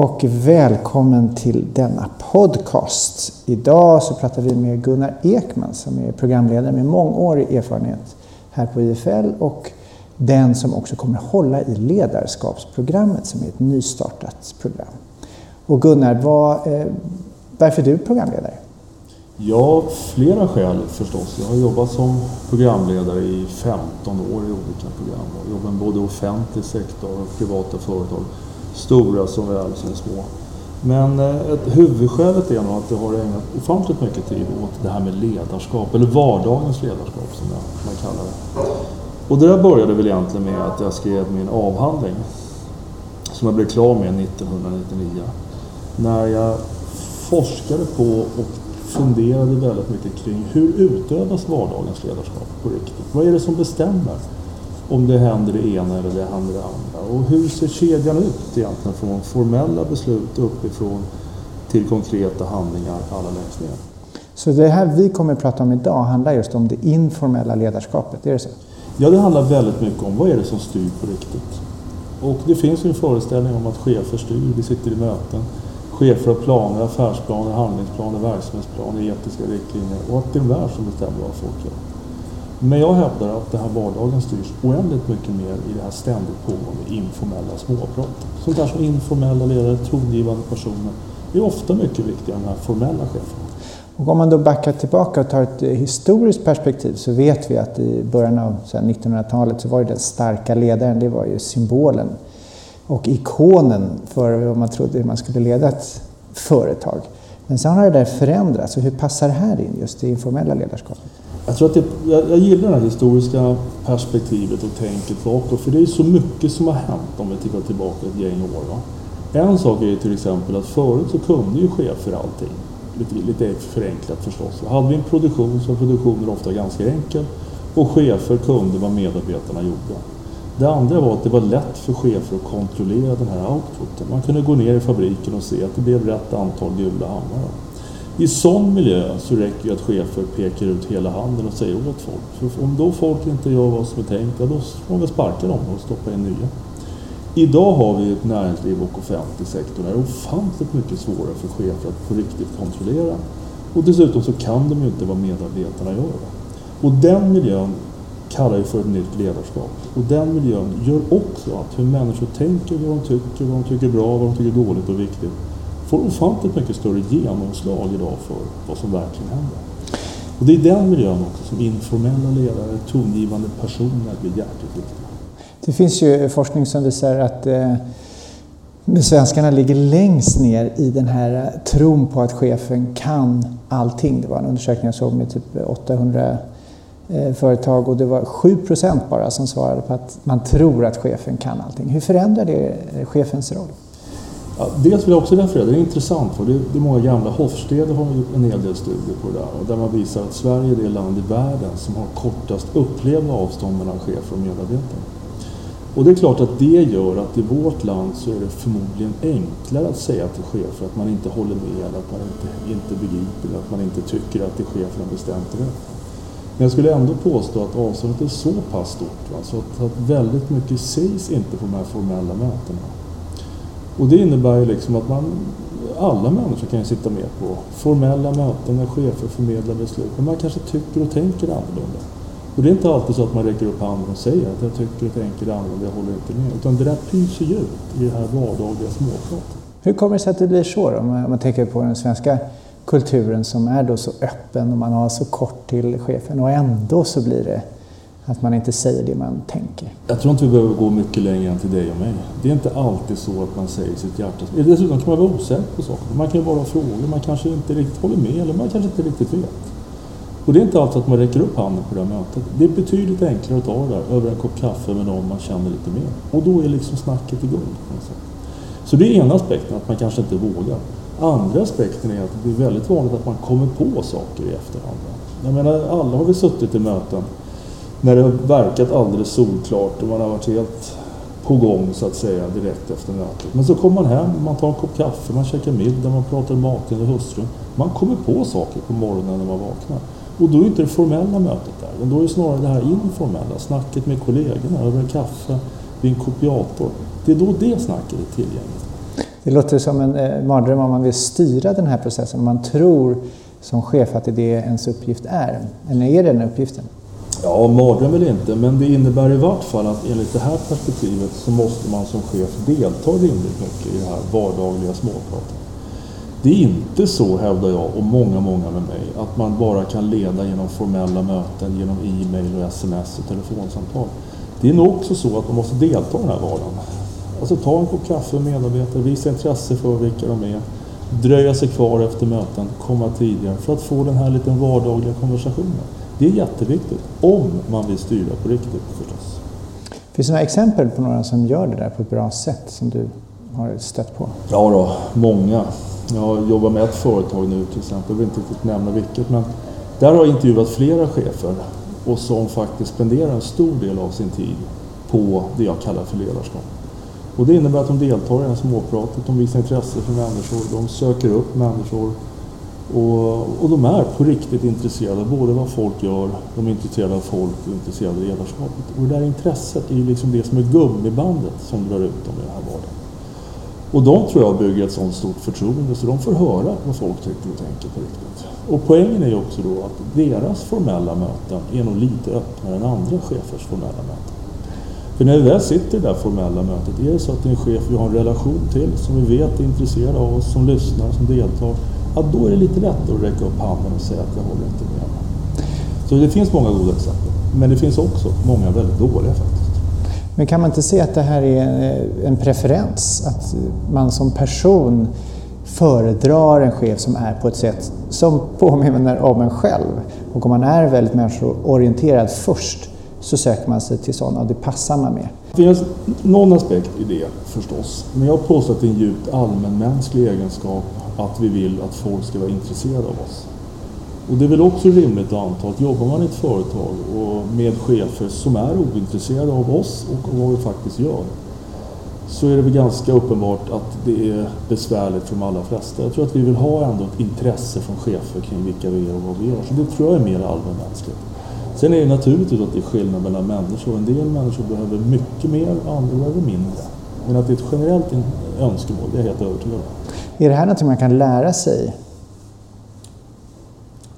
och välkommen till denna podcast. Idag så pratar vi med Gunnar Ekman som är programledare med mångårig erfarenhet här på IFL och den som också kommer hålla i ledarskapsprogrammet som är ett nystartat program. Och Gunnar, vad, eh, varför är du programledare? Ja, flera skäl förstås. Jag har jobbat som programledare i 15 år i olika program. Jag jobbar både offentlig sektor och privata företag. Stora som väl som små. Men eh, ett huvudskälet är nog att jag har ägnat ofantligt mycket tid åt det här med ledarskap, eller vardagens ledarskap som man kallar det. Och det där började väl egentligen med att jag skrev min avhandling som jag blev klar med 1999. När jag forskade på och funderade väldigt mycket kring hur utövas vardagens ledarskap på riktigt? Vad är det som bestämmer om det händer det ena eller det händer det andra? Och hur ser kedjan ut egentligen från formella beslut uppifrån till konkreta handlingar alla längst ner? Så det här vi kommer att prata om idag handlar just om det informella ledarskapet, är det så? Ja, det handlar väldigt mycket om vad är det som styr på riktigt. Och det finns ju en föreställning om att chefer styr, vi sitter i möten chefer av planer, affärsplaner, handlingsplaner, verksamhetsplaner, etiska riktlinjer och att det är de där som bestämmer vad folk gör. Men jag hävdar att den här vardagen styrs oändligt mycket mer i det här ständigt pågående informella småpratet. Som informella ledare, tongivande personer är ofta mycket viktigare än den här formella chefen. Och om man då backar tillbaka och tar ett eh, historiskt perspektiv så vet vi att i början av 1900-talet så var det den starka ledaren, det var ju symbolen och ikonen för vad man trodde man skulle leda ett företag. Men sen har det där förändrats. Och hur passar det här in, just det informella ledarskapet? Jag, tror att det, jag, jag gillar det här historiska perspektivet och tänket bakåt. För det är så mycket som har hänt om vi tittar tillbaka ett gäng år. Va? En sak är ju till exempel att förut så kunde ju chefer allting. Lite, lite förenklat förstås. Hade vi en produktion så var produktionen ofta ganska enkel och chefer kunde vad medarbetarna gjorde. Det andra var att det var lätt för chefer att kontrollera den här outputen. Man kunde gå ner i fabriken och se att det blev rätt antal gula hammare. I sån miljö så räcker det att chefer pekar ut hela handen och säger åt folk. För om då folk inte gör vad som är tänkt, ja då får man väl sparka dem och stoppa in nya. Idag har vi ett näringsliv och offentlig sektor där det är ofantligt mycket svårare för chefer att på riktigt kontrollera. Och dessutom så kan de ju inte vad medarbetarna gör. Och den miljön kallar vi för ett nytt ledarskap. Och den miljön gör också att hur människor tänker, vad de tycker, vad de tycker är bra, vad de tycker är dåligt och viktigt får ofantligt mycket större genomslag idag för vad som verkligen händer. Och det är den miljön också som informella ledare, tongivande personer blir hjärtligt viktiga. Det finns ju forskning som visar att eh, svenskarna ligger längst ner i den här eh, tron på att chefen kan allting. Det var en undersökning jag såg med typ 800 Eh, företag och det var 7 procent bara som svarade på att man tror att chefen kan allting. Hur förändrar det eh, chefens roll? Ja, dels vill jag också referera, det är intressant för det är, det är många gamla Hofstede har gjort en hel del studier på det där och där man visar att Sverige är det land i världen som har kortast upplevda avstånd mellan chefer och medarbetare. Och det är klart att det gör att i vårt land så är det förmodligen enklare att säga till chefer att man inte håller med eller att man inte, inte begriper eller att man inte tycker att det chefen har bestämt rätt. Men jag skulle ändå påstå att avståndet är så pass stort. Va? Så att, att väldigt mycket sägs inte på de här formella mötena. Och det innebär ju liksom att man, alla människor kan ju sitta med på formella möten när chefer förmedlar beslut. Men man kanske tycker och tänker annorlunda. Och det är inte alltid så att man räcker upp handen och säger att jag tycker och tänker annorlunda, jag håller inte med. Utan det där pyser ju ut i det här vardagliga småpratet. Hur kommer det sig att det blir så då? Om man tänker på den svenska kulturen som är då så öppen och man har så kort till chefen och ändå så blir det att man inte säger det man tänker. Jag tror inte vi behöver gå mycket längre än till dig och mig. Det är inte alltid så att man säger sitt hjärta. Dessutom kan man vara osäker på saker. Man kan ju bara ha frågor, man kanske inte riktigt håller med eller man kanske inte riktigt vet. Och det är inte alltid att man räcker upp handen på det här mötet. Det är betydligt enklare att ta det där över en kopp kaffe med någon man känner lite mer. Och då är liksom snacket igång. Så det är ena aspekten, att man kanske inte vågar. Andra aspekten är att det blir väldigt vanligt att man kommer på saker i efterhand. Jag menar, alla har vi suttit i möten när det har verkat alldeles solklart och man har varit helt på gång så att säga direkt efter mötet. Men så kommer man hem, man tar en kopp kaffe, man käkar middag, man pratar med maken och hustrun. Man kommer på saker på morgonen när man vaknar. Och då är inte det formella mötet där, utan då är det snarare det här informella, snacket med kollegorna över en kaffe, vid en kopiator. Det är då det snacket är tillgängligt. Det låter som en eh, mardröm om man vill styra den här processen, man tror som chef att det är det ens uppgift är. Eller är det den uppgiften? Ja, mardröm väl inte, men det innebär i vart fall att enligt det här perspektivet så måste man som chef delta rimligt mycket i det här vardagliga småpratet. Det är inte så, hävdar jag och många, många med mig, att man bara kan leda genom formella möten, genom e-mail och sms och telefonsamtal. Det är nog också så att man måste delta i den här vardagen. Alltså ta en kopp kaffe med medarbetare, visa intresse för vilka de är, dröja sig kvar efter möten, komma tidigare för att få den här lite vardagliga konversationen. Det är jätteviktigt, om man vill styra på riktigt förstås. Finns det några exempel på några som gör det där på ett bra sätt som du har stött på? Ja då, många. Jag jobbar med ett företag nu till exempel, jag vill inte riktigt nämna vilket, men där har jag intervjuat flera chefer och som faktiskt spenderar en stor del av sin tid på det jag kallar för ledarskap. Och det innebär att de deltar i det här småpratet, de visar intresse för människor, de söker upp människor och, och de är på riktigt intresserade både vad folk gör, de är intresserade av folk och intresserade av ledarskapet. Och det där intresset är ju liksom det som är gummibandet som drar ut dem i den här vardagen. Och de tror jag bygger ett sådant stort förtroende så de får höra vad folk tycker och tänker på riktigt. Och poängen är ju också då att deras formella möten är nog lite öppnare än andra chefers formella möten. För när vi väl sitter i det där formella mötet, är det så att det är en chef vi har en relation till, som vi vet är intresserad av oss, som lyssnar, som deltar, ja, då är det lite lättare att räcka upp handen och säga att jag håller inte med. Så det finns många goda exempel, men det finns också många väldigt dåliga faktiskt. Men kan man inte se att det här är eh, en preferens? Att man som person föredrar en chef som är på ett sätt som påminner om en själv. Och om man är väldigt människoorienterad först så söker man sig till sådana och det passar man med. Det finns någon aspekt i det förstås. Men jag påstår att det är en djupt allmänmänsklig egenskap att vi vill att folk ska vara intresserade av oss. Och det är väl också rimligt att anta att jobbar man i ett företag och med chefer som är ointresserade av oss och vad vi faktiskt gör så är det väl ganska uppenbart att det är besvärligt för de allra flesta. Jag tror att vi vill ha ändå ett intresse från chefer kring vilka vi är och vad vi gör. Så det tror jag är mer allmänmänskligt. Sen är det naturligtvis att det är skillnad mellan människor. En del människor behöver mycket mer, andra behöver mindre. Men att det är ett generellt önskemål, det är jag helt övertygad om. Är det här något man kan lära sig?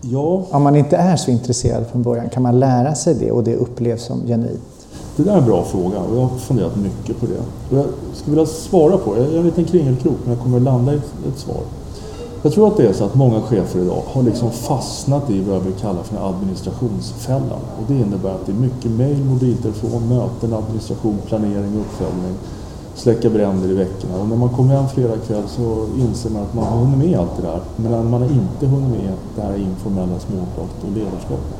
Ja. Om man inte är så intresserad från början, kan man lära sig det och det upplevs som genuint? Det där är en bra fråga och jag har funderat mycket på det. Och jag skulle vilja svara på det. Jag är en liten kringelkrok men jag kommer att landa i ett svar. Jag tror att det är så att många chefer idag har liksom fastnat i vad jag vill kalla för administrationsfällan. Och det innebär att det är mycket mejl, mobiltelefon, möten, administration, planering, uppföljning, släcka bränder i veckorna. Och när man kommer hem fredag kväll så inser man att man har hunnit med allt det där. Men man har inte hunnit med det här informella småpratet och ledarskapet.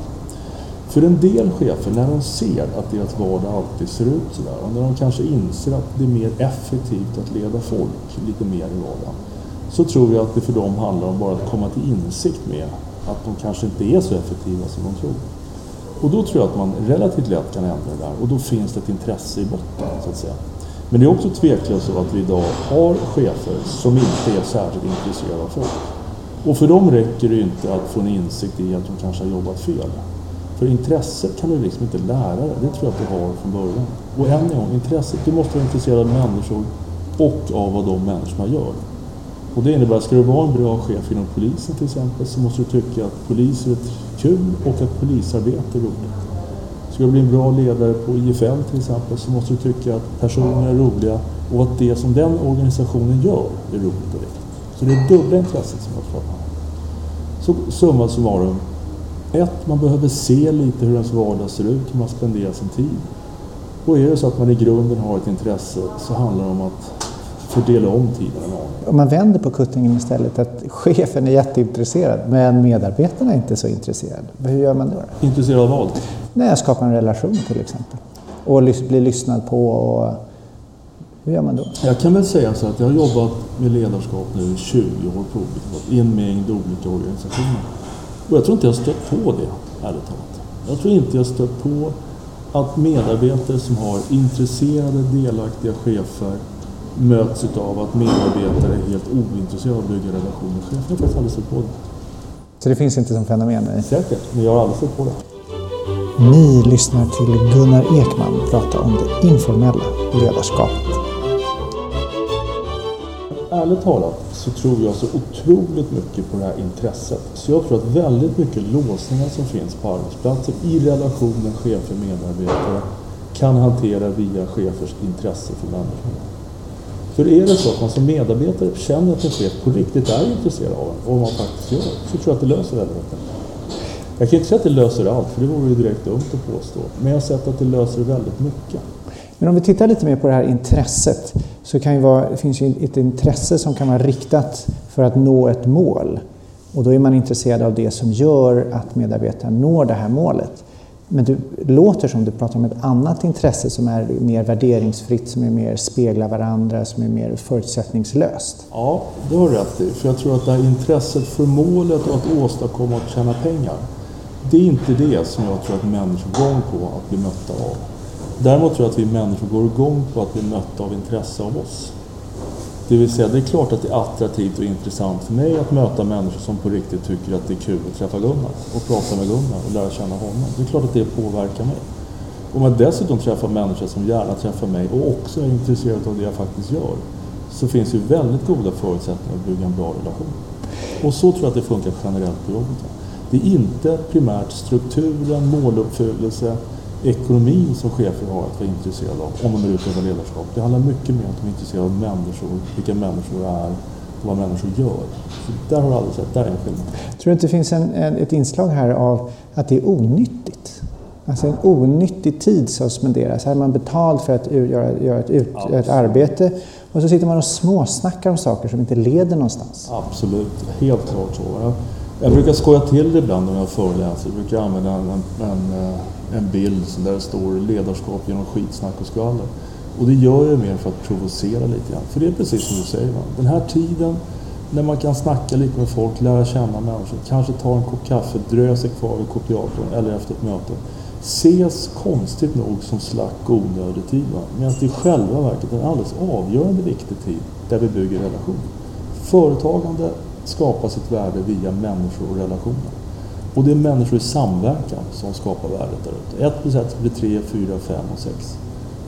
För en del chefer, när de ser att deras vardag alltid ser ut sådär och när de kanske inser att det är mer effektivt att leda folk lite mer i vardagen så tror jag att det för dem handlar om bara att komma till insikt med att de kanske inte är så effektiva som de tror. Och då tror jag att man relativt lätt kan ändra det där och då finns det ett intresse i botten så att säga. Men det är också tveklöst så att vi idag har chefer som inte är särskilt intresserade av folk. Och för dem räcker det ju inte att få en insikt i att de kanske har jobbat fel. För intresset kan du liksom inte lära dig, det tror jag att du har från början. Och än en gång, intresset, du måste vara intresserad av människor och av vad de människorna gör. Och det innebär att ska du vara en bra chef inom polisen till exempel så måste du tycka att poliser är kul och att polisarbete är roligt. Ska du bli en bra ledare på IFL till exempel så måste du tycka att personer är roliga och att det som den organisationen gör är roligt och viktigt. Så det är dubbla intresset som jag pratar. Så summa summarum. Ett, man behöver se lite hur ens vardag ser ut, hur man spenderar sin tid. Och är det så att man i grunden har ett intresse så handlar det om att fördela om tiden. Om man vänder på kuttingen istället, att chefen är jätteintresserad men medarbetarna är inte så intresserade. Hur gör man då? Intresserad av vad? När jag skapar en relation till exempel. Och blir lyssnad på. Och hur gör man då? Jag kan väl säga så att jag har jobbat med ledarskap nu i 20 år på i en mängd olika organisationer. Och jag tror inte jag stött på det, ärligt talat. Jag tror inte jag stött på att medarbetare som har intresserade, delaktiga chefer möts av att medarbetare är helt ointresserade av att bygga relationer. Chefen har faktiskt aldrig sett på det. Så det finns inte som fenomen? Säkert, men jag har aldrig sett på det. Ni lyssnar till Gunnar Ekman prata om det informella ledarskapet. ärligt talat så tror jag så otroligt mycket på det här intresset. Så jag tror att väldigt mycket låsningar som finns på arbetsplatser i relationen chefer-medarbetare kan hantera via chefers intresse för människorna. För är det så att man som medarbetare känner att en chef på riktigt är intresserad av en och vad man faktiskt gör, så tror jag att det löser väldigt mycket. Jag kan inte säga att det löser allt, för det vore ju direkt dumt att påstå. Men jag har sett att det löser väldigt mycket. Men om vi tittar lite mer på det här intresset så kan ju vara, det finns ju ett intresse som kan vara riktat för att nå ett mål. Och då är man intresserad av det som gör att medarbetaren når det här målet. Men det låter som du pratar om ett annat intresse som är mer värderingsfritt, som är mer speglar varandra, som är mer förutsättningslöst. Ja, det har du rätt i. För jag tror att det här intresset för målet och att åstadkomma och tjäna pengar, det är inte det som jag tror att människor går igång på att bli mötta av. Däremot tror jag att vi människor går igång på att bli mötta av intresse av oss. Det vill säga, det är klart att det är attraktivt och intressant för mig att möta människor som på riktigt tycker att det är kul att träffa Gunnar och prata med Gunnar och lära känna honom. Det är klart att det påverkar mig. Om jag dessutom träffar människor som gärna träffar mig och också är intresserade av det jag faktiskt gör så finns ju väldigt goda förutsättningar att bygga en bra relation. Och så tror jag att det funkar generellt på jobbet. Det är inte primärt strukturen, måluppfyllelse, ekonomin som chefer har att vara intresserade av om de är utövar ledarskap. Det handlar mycket mer om att de är intresserade av människor, vilka människor är och vad människor gör. Så där har du aldrig sett, där är en skillnad. Tror du inte det finns en, en, ett inslag här av att det är onyttigt? Alltså en onyttig tid som spenderas. Här är man betald för att göra, göra ett, ut, ett arbete och så sitter man och småsnackar om saker som inte leder någonstans. Absolut, helt klart så. Jag, jag brukar skoja till det ibland när jag föreläser. Jag brukar använda en, en, en eh, en bild där det står ledarskap genom skitsnack och skvaller. Och det gör jag mer för att provocera lite grann. För det är precis som du säger. Va? Den här tiden när man kan snacka lite med folk, lära känna människor, kanske ta en kopp kaffe, dröja sig kvar vid kopiatorn eller efter ett möte. Ses konstigt nog som slack och onödig tid. Medan det i själva verket är en alldeles avgörande viktig tid där vi bygger relationer. Företagande skapar sitt värde via människor och relationer. Och det är människor i samverkan som skapar värdet där ute. Ett plus ett blir tre, fyra, fem och sex.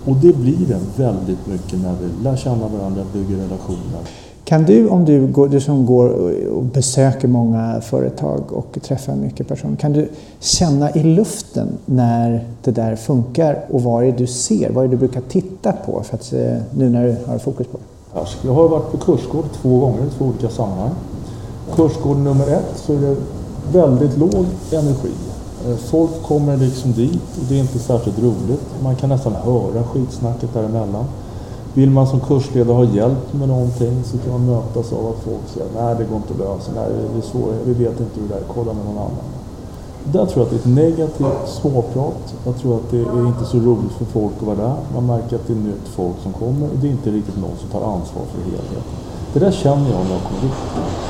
Och det blir det väldigt mycket när vi lär känna varandra, bygger relationer. Kan du, om du, går, du som går och besöker många företag och träffar mycket personer, kan du känna i luften när det där funkar och vad är det du ser? Vad är det du brukar titta på för att, eh, nu när du har fokus på det? Jag har varit på kursgård två gånger i två olika sammanhang. Kursgård nummer ett så är det väldigt låg energi. Eh, folk kommer liksom dit och det är inte särskilt roligt. Man kan nästan höra skitsnacket däremellan. Vill man som kursledare ha hjälp med någonting så kan man mötas av att folk säger nej det går inte att lösa, nej det är svårt, vi vet inte hur det är, kolla med någon annan. Där tror jag att det är ett negativt småprat. Jag tror att det är inte så roligt för folk att vara där. Man märker att det är nytt folk som kommer och det är inte riktigt någon som tar ansvar för helheten. Det där känner jag när jag kommer dit.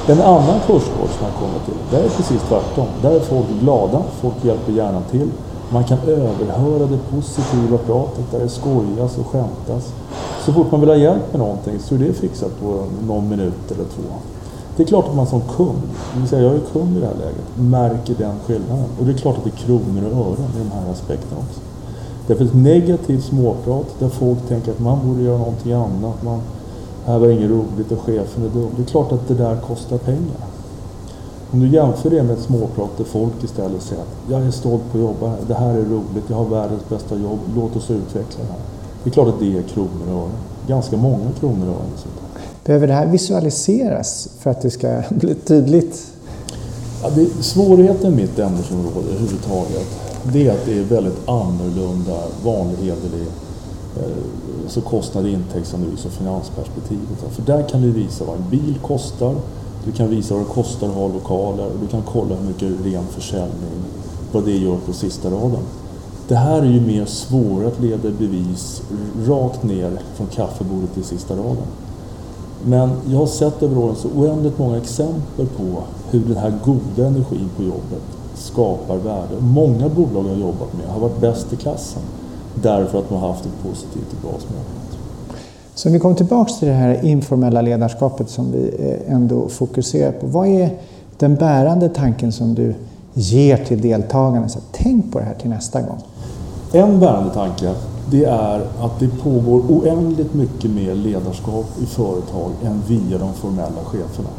En annan kursgård som jag kommer till, där är det precis tvärtom. Där är folk glada, folk hjälper gärna till. Man kan överhöra det positiva pratet där det skojas och skämtas. Så fort man vill ha hjälp med någonting så är det fixat på någon minut eller två. Det är klart att man som kund, det vill säga jag är kund i det här läget, märker den skillnaden. Och det är klart att det är kronor och ören i de här aspekterna också. Därför ett negativt småprat där folk tänker att man borde göra någonting annat. Man här var inget roligt och chefen är dum. Det är klart att det där kostar pengar. Om du jämför det med ett småprat där folk istället säger att jag är stolt på att jobba här, det här är roligt, jag har världens bästa jobb, låt oss utveckla det här. Det är klart att det är kronor och ören. Ganska många kronor och ören. Behöver det här visualiseras för att det ska bli tydligt? Ja, det, svårigheten med mitt ämnesområde överhuvudtaget, det är att det är väldigt annorlunda vanlig hederlig eh, så kostnad intäktsanalys och finansperspektivet. För där kan du visa vad en bil kostar, du kan visa vad det kostar att ha lokaler och du kan kolla hur mycket ren försäljning, vad det gör på sista raden. Det här är ju mer svårt att leda bevis rakt ner från kaffebordet till sista raden. Men jag har sett över åren så oändligt många exempel på hur den här goda energin på jobbet skapar värde. Många bolag jag jobbat med har varit bäst i klassen därför att man har haft ett positivt och bra småprat. Så vi kommer tillbaka till det här informella ledarskapet som vi eh, ändå fokuserar på. Vad är den bärande tanken som du ger till deltagarna? Så tänk på det här till nästa gång. En bärande tanke det är att det pågår oändligt mycket mer ledarskap i företag än via de formella cheferna.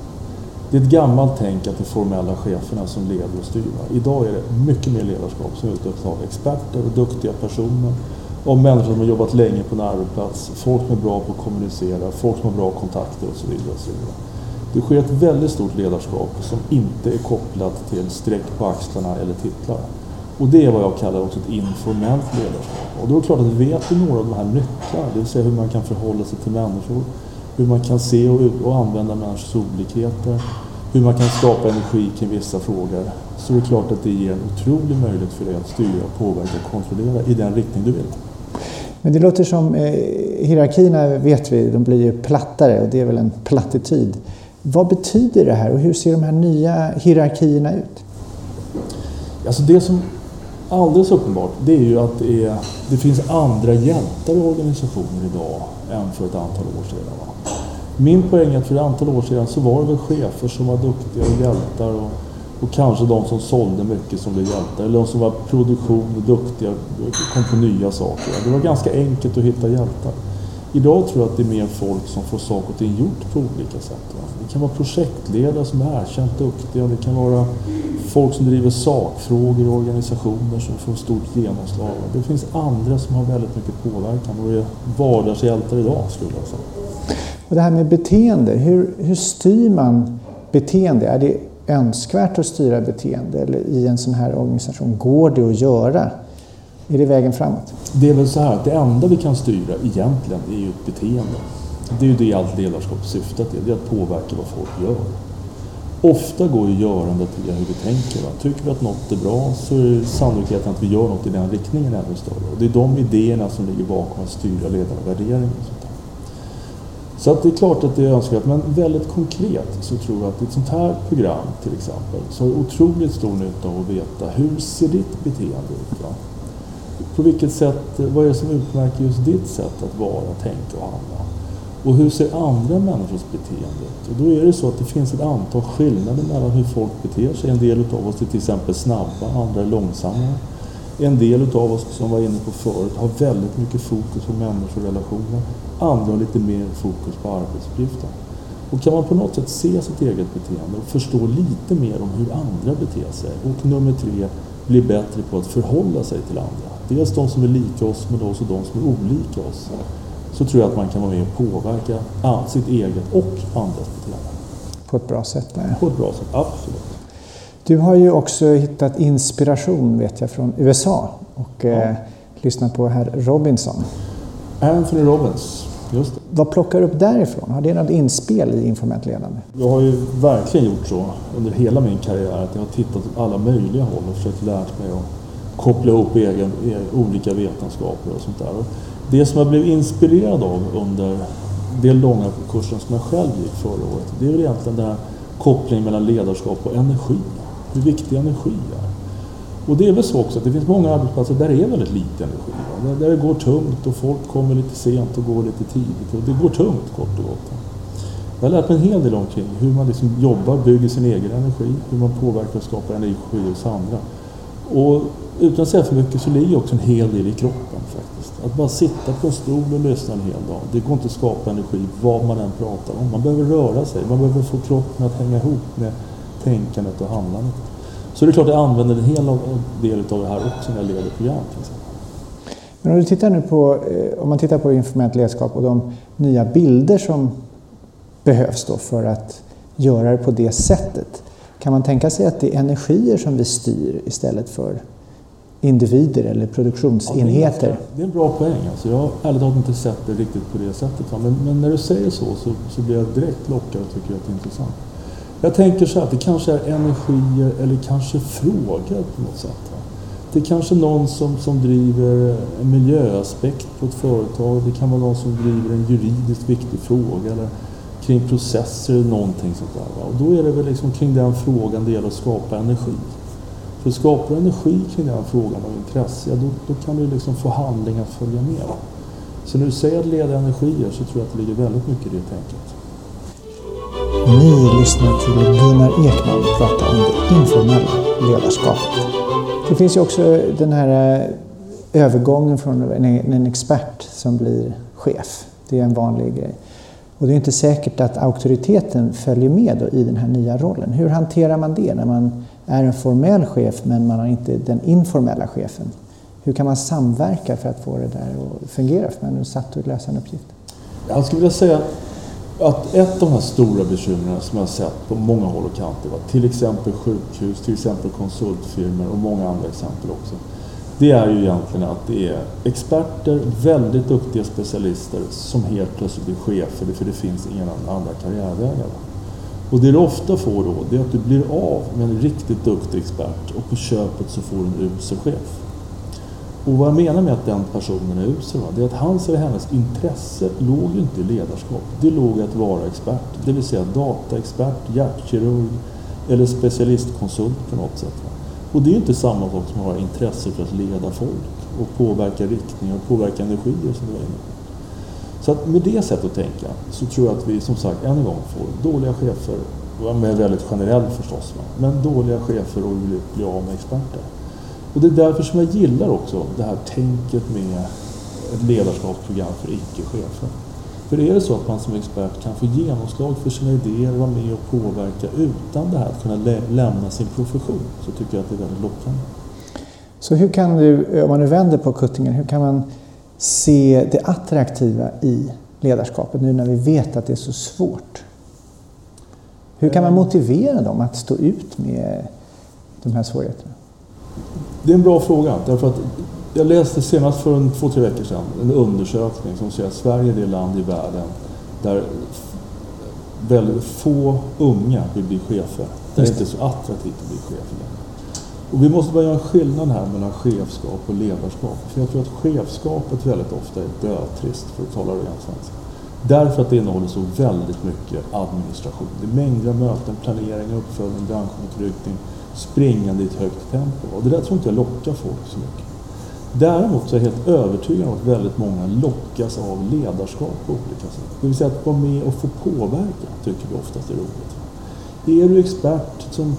Det är ett gammalt tänk att det är formella cheferna som leder och styr. Idag är det mycket mer ledarskap som utövas av experter och duktiga personer. och människor som har jobbat länge på en arbetsplats, folk som är bra på att kommunicera, folk som har bra kontakter och så vidare. Och så vidare. Det sker ett väldigt stort ledarskap som inte är kopplat till streck på axlarna eller titlar. Och det är vad jag kallar också ett informellt ledarskap. Och då är det klart att vet du några av de här nycklarna, det vill säga hur man kan förhålla sig till människor, hur man kan se och, och använda människors olikheter, hur man kan skapa energi kring vissa frågor, så är det klart att det ger en otrolig möjlighet för dig att styra, påverka och kontrollera i den riktning du vill. Men det låter som eh, hierarkierna vet vi, de blir ju plattare och det är väl en plattityd. Vad betyder det här och hur ser de här nya hierarkierna ut? Alltså det som alldeles uppenbart det är ju att det, är, det finns andra hjältar i organisationer idag än för ett antal år sedan. Va? Min poäng är att för ett antal år sedan så var det väl chefer som var duktiga och hjältar och, och kanske de som sålde mycket som blev hjältar eller de som var produktion och duktiga och kom på nya saker. Det var ganska enkelt att hitta hjältar. Idag tror jag att det är mer folk som får saker och ting gjort på olika sätt. Va? Det kan vara projektledare som är erkänt duktiga. Det kan vara folk som driver sakfrågor i organisationer som får stort genomslag. Det finns andra som har väldigt mycket påverkan och är vardagshjältar idag skulle jag säga. Och det här med beteende, hur, hur styr man beteende? Är det önskvärt att styra beteende eller i en sån här organisation? Går det att göra? Är det vägen framåt? Det är väl så här att det enda vi kan styra egentligen är ju ett beteende. Det är ju det allt ledarskap syftar till, det är att påverka vad folk gör. Ofta går ju görandet via hur vi tänker. Va? Tycker vi att något är bra så är sannolikheten att vi gör något i den riktningen ännu större. Och det är de idéerna som ligger bakom att styra ledare och värderingar. Så att det är klart att det är önskvärt, men väldigt konkret så tror jag att ett sånt här program till exempel så har otroligt stor nytta av att veta hur ser ditt beteende ut? Va? På vilket sätt, vad är det som utmärker just ditt sätt att vara, tänka och handla? Och hur ser andra människors beteende ut? Och då är det så att det finns ett antal skillnader mellan hur folk beter sig. En del av oss är till exempel snabba, andra är långsamma. En del av oss, som var inne på förut, har väldigt mycket fokus på människorelationer. Andra har lite mer fokus på arbetsuppgiften. Och kan man på något sätt se sitt eget beteende och förstå lite mer om hur andra beter sig. Och nummer tre, bli bättre på att förhålla sig till andra. Dels de som är lika oss, men också de som är olika oss. Så tror jag att man kan vara med och påverka sitt eget och andras beteende. På ett bra sätt? Nej. På ett bra sätt, absolut. Du har ju också hittat inspiration vet jag från USA och ja. eh, lyssnat på herr Robinson. Anthony Robbins, just det. Vad plockar du upp därifrån? Har det något inspel i informellt ledande? Jag har ju verkligen gjort så under hela min karriär att jag har tittat åt alla möjliga håll och försökt lära mig att koppla ihop egen, e, olika vetenskaper och sånt där. Det som jag blev inspirerad av under den långa kursen som jag själv gick förra året, det är väl egentligen den här kopplingen mellan ledarskap och energi. Hur viktig energi är. Och det är väl så också att det finns många arbetsplatser där det är väldigt lite energi. Va? Där det går tungt och folk kommer lite sent och går lite tidigt. Och det går tungt kort och gott. Jag har lärt mig en hel del omkring hur man liksom jobbar, bygger sin egen energi, hur man påverkar och skapar energi hos andra. Och utan att säga för mycket så ligger också en hel del i kroppen faktiskt. Att bara sitta på en stol och lyssna en hel dag, det går inte att skapa energi vad man än pratar om. Man behöver röra sig, man behöver få kroppen att hänga ihop med tänkandet och handlandet. Så det är klart att jag använder en hel del av det här också när jag leder program. Men om, du tittar nu på, eh, om man tittar på informellt ledarskap och de nya bilder som behövs då för att göra det på det sättet. Kan man tänka sig att det är energier som vi styr istället för individer eller produktionsenheter? Ja, det, är en bra poäng. Alltså jag har ärligt talat inte sett det riktigt på det sättet. Men, men när du säger så, så, så blir jag direkt lockad och tycker att det är intressant. Jag tänker så att det kanske är energier eller kanske frågor på något sätt. Det är kanske någon som, som driver en miljöaspekt på ett företag. Det kan vara någon som driver en juridiskt viktig fråga eller kring processer eller någonting sånt där. Va? Och då är det väl liksom kring den frågan det gäller att skapa energi. För skapar du energi kring den frågan av intresse, ja, då, då kan du liksom få handling att följa med. Så när du säger att leda energier så tror jag att det ligger väldigt mycket i det tänket. Ni lyssnar till Gunnar Ekman prata om det informella ledarskapet. Det finns ju också den här eh, övergången från en, en expert som blir chef. Det är en vanlig grej. Och det är inte säkert att auktoriteten följer med i den här nya rollen. Hur hanterar man det när man är en formell chef men man har inte den informella chefen? Hur kan man samverka för att få det där att fungera för man är satt att lösa en uppgift? Jag skulle vilja säga att ett av de här stora bekymren som jag har sett på många håll och kanter, till exempel sjukhus, till exempel konsultfirmor och många andra exempel också. Det är ju egentligen att det är experter, väldigt duktiga specialister som helt plötsligt blir chefer för det finns inga andra karriärvägar. Och det du ofta får då, det är att du blir av med en riktigt duktig expert och på köpet så får du en usel chef. Och vad jag menar med att den personen är usel, det är att hans eller hennes intresse låg ju inte i ledarskap. Det låg i att vara expert, det vill säga dataexpert, hjärtkirurg eller specialistkonsult på något sätt. Och det är inte samma sak som att ha intresse för att leda folk och påverka riktning och påverka energier som du var inne på. Så att med det sättet att tänka så tror jag att vi som sagt än en gång får dåliga chefer, med väldigt generell förstås, men dåliga chefer och vill bli av med experter. Och det är därför som jag gillar också det här tänket med ett ledarskapsprogram för icke-chefer. För är det så att man som expert kan få genomslag för sina idéer, vara med och påverka utan det här att kunna lä lämna sin profession så tycker jag att det är väldigt lockande. Så hur kan du, om man nu vänder på kuttingen, hur kan man se det attraktiva i ledarskapet nu när vi vet att det är så svårt? Hur kan man eh. motivera dem att stå ut med de här svårigheterna? Det är en bra fråga. Därför att jag läste senast för en, två, tre veckor sedan en undersökning som säger att Sverige är det land i världen där väldigt få unga vill bli chefer. Det är inte så attraktivt att bli chef längre. Och vi måste bara göra en skillnad här mellan chefskap och ledarskap. För jag tror att chefskapet väldigt ofta är dötrist, för att tala rent svenska. Därför att det innehåller så väldigt mycket administration. Det är mängder av möten, planering, uppföljning, branschanknytning, springande i ett högt tempo. Och det där tror inte jag lockar folk så mycket. Däremot så är jag helt övertygad om att väldigt många lockas av ledarskap på olika sätt. Det vill säga att vara med och få påverka tycker vi oftast är roligt. Är du expert som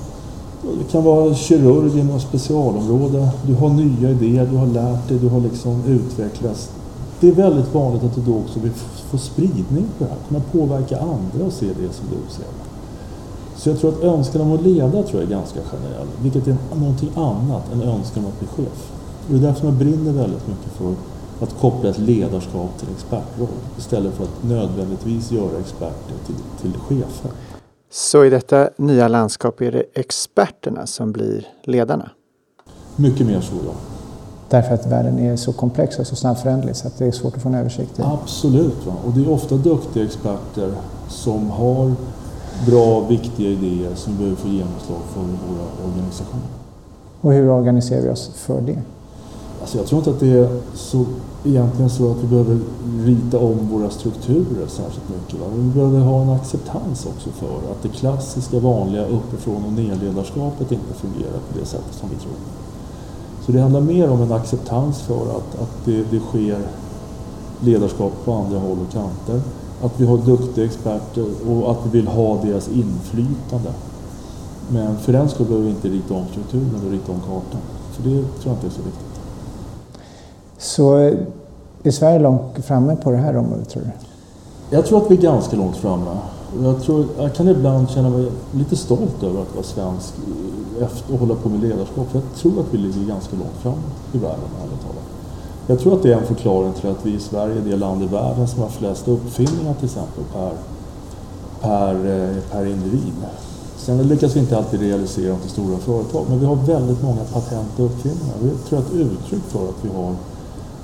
kan vara kirurg i något specialområde, du har nya idéer, du har lärt dig, du har liksom utvecklats. Det är väldigt vanligt att du då också vill få spridning på det här, kunna påverka andra och se det som du ser. Så jag tror att önskan om att leda tror jag är ganska generell, vilket är någonting annat än önskan om att bli chef. Och det är därför jag brinner väldigt mycket för att koppla ett ledarskap till expertroll istället för att nödvändigtvis göra experter till, till chefer. Så i detta nya landskap är det experterna som blir ledarna? Mycket mer så, ja. Därför att världen är så komplex och så snabbföränderlig så att det är svårt att få en översikt i. Absolut, va? och det är ofta duktiga experter som har bra, viktiga idéer som behöver få genomslag för våra organisationer. Och hur organiserar vi oss för det? Alltså jag tror inte att det är så, egentligen så att vi behöver rita om våra strukturer särskilt mycket. Va? Vi behöver ha en acceptans också för att det klassiska vanliga uppifrån och nedledarskapet inte fungerar på det sättet som vi tror. Så det handlar mer om en acceptans för att, att det, det sker ledarskap på andra håll och kanter. Att vi har duktiga experter och att vi vill ha deras inflytande. Men för den skull behöver vi inte rita om strukturen och rita om kartan. För det tror jag inte är så viktigt. Så är Sverige långt framme på det här området tror du? Jag tror att vi är ganska långt framme. Jag, tror, jag kan ibland känna mig lite stolt över att vara svensk efter och hålla på med ledarskap. För jag tror att vi ligger ganska långt fram i världen, ärligt talat. Jag tror att det är en förklaring till att vi i Sverige är det land i världen som har flest uppfinningar till exempel per, per, eh, per individ. Sen lyckas vi inte alltid realisera dem till stora företag, men vi har väldigt många patent och uppfinningar. Det tror jag är ett uttryck för att vi har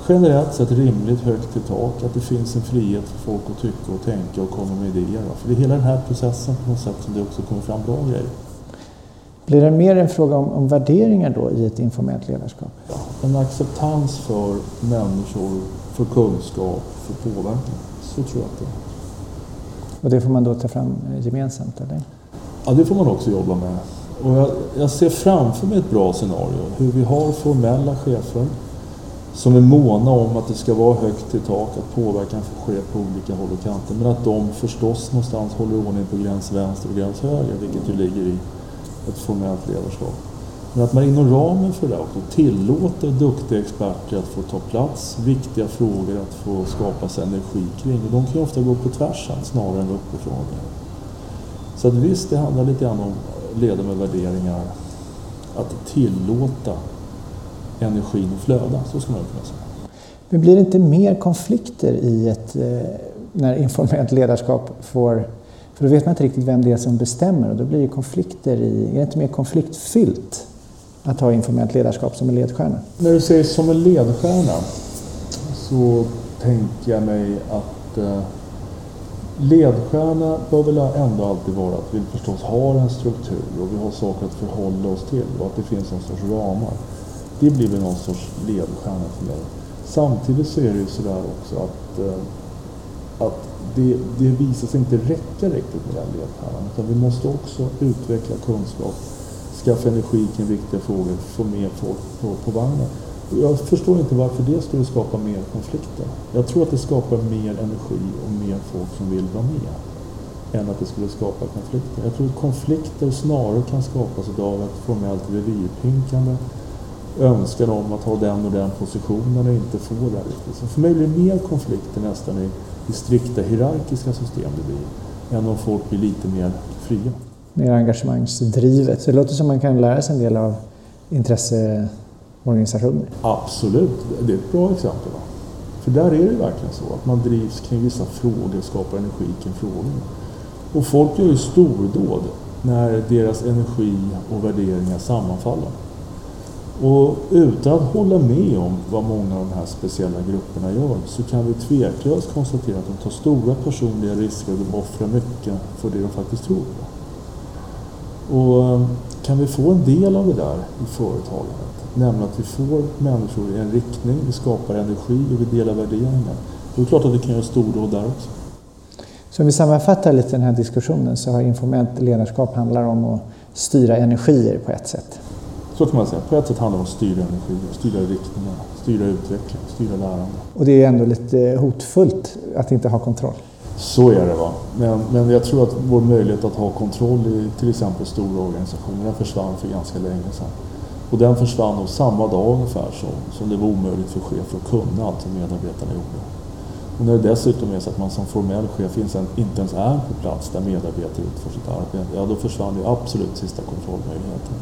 generellt sett rimligt högt i tak, att det finns en frihet för folk att tycka och tänka och komma med idéer. För det är hela den här processen på något sätt som det också kommer fram bra grejer. Blir det mer en fråga om, om värderingar då i ett informellt ledarskap? En acceptans för människor, för kunskap, för påverkan. Så tror jag att det är. Och det får man då ta fram gemensamt eller? Ja, det får man också jobba med. Och jag, jag ser framför mig ett bra scenario. Hur vi har formella chefer som är måna om att det ska vara högt i tak, att påverkan får ske på olika håll och kanter. Men att de förstås någonstans håller ordning på gräns vänster och gräns höger, vilket ju ligger i ett formellt ledarskap. Men att man inom ramen för det också tillåter duktiga experter att få ta plats, viktiga frågor att få skapas energi kring. Och de kan ju ofta gå på tvärsen snarare än uppifrån. Så att visst, det handlar lite grann om leda med värderingar. Att tillåta energin att flöda, så ska man kunna säga. Men blir det inte mer konflikter i ett, eh, när informellt ledarskap får för då vet man inte riktigt vem det är som bestämmer och då blir det konflikter i, är det inte mer konfliktfyllt att ha informellt ledarskap som en ledstjärna? När du säger som en ledstjärna så tänker jag mig att eh, ledstjärna bör väl ändå alltid vara att vi förstås har en struktur och vi har saker att förhålla oss till och att det finns någon sorts ramar. Det blir väl någon sorts ledstjärna för mig. Samtidigt så är det ju sådär också att, eh, att det, det visar sig inte räcka riktigt med den ledstjärnan. Utan vi måste också utveckla kunskap, skaffa energi kring viktiga frågor, få med folk på, på vagnen. Jag förstår inte varför det skulle skapa mer konflikter. Jag tror att det skapar mer energi och mer folk som vill vara med än att det skulle skapa konflikter. Jag tror att konflikter snarare kan skapas av ett formellt revirpinkande önskan om att ha den och den positionen och inte få det. Så för mig blir det mer konflikter nästan i, i strikta hierarkiska system det blir, än om folk blir lite mer fria. Mer engagemangsdrivet. Så det låter som man kan lära sig en del av intresseorganisationer. Absolut, det är ett bra exempel. Va? För där är det verkligen så att man drivs kring vissa frågor skapar energi kring frågorna. Och folk gör ju stordåd när deras energi och värderingar sammanfaller. Och utan att hålla med om vad många av de här speciella grupperna gör så kan vi tveklöst konstatera att de tar stora personliga risker och de offrar mycket för det de faktiskt tror på. Och eh, kan vi få en del av det där i företagandet, nämligen att vi får människor i en riktning, vi skapar energi och vi delar värderingar, då är det klart att vi kan göra stordåd där också. Så om vi sammanfattar lite den här diskussionen så har informellt ledarskap handlar om att styra energier på ett sätt. Så kan man säga. På ett sätt handlar det om att styra energi, styra riktningar, styra utveckling, styra lärande. Och det är ändå lite hotfullt att inte ha kontroll. Så är det. va. Men, men jag tror att vår möjlighet att ha kontroll i till exempel stora organisationer den försvann för ganska länge sedan. Och den försvann nog samma dag ungefär som, som det var omöjligt för chefer att kunna allt som medarbetarna gjorde. Och när det dessutom är så att man som formell chef inte ens är på plats där medarbetare utför sitt arbete, ja då försvann ju absolut sista kontrollmöjligheten.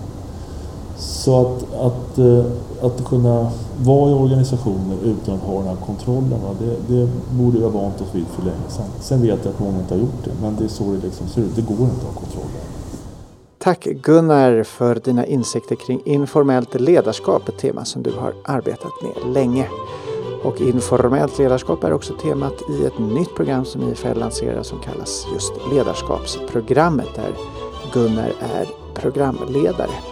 Så att, att, eh, att kunna vara i organisationer utan att ha den här kontrollen, det, det borde vi ha vant oss vid för länge sedan. Sen vet jag att många inte har gjort det, men det är så det liksom ser ut. Det går inte att ha kontroll. Tack Gunnar för dina insikter kring informellt ledarskap, ett tema som du har arbetat med länge. Och informellt ledarskap är också temat i ett nytt program som IFL lanserar som kallas just Ledarskapsprogrammet där Gunnar är programledare.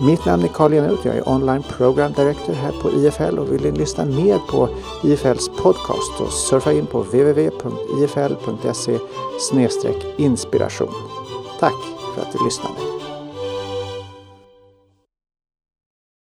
Mitt namn är Carl Eneroth, jag är online program director här på IFL och vill ni lyssna mer på IFLs podcast så surfa in på www.ifl.se inspiration. Tack för att du lyssnade.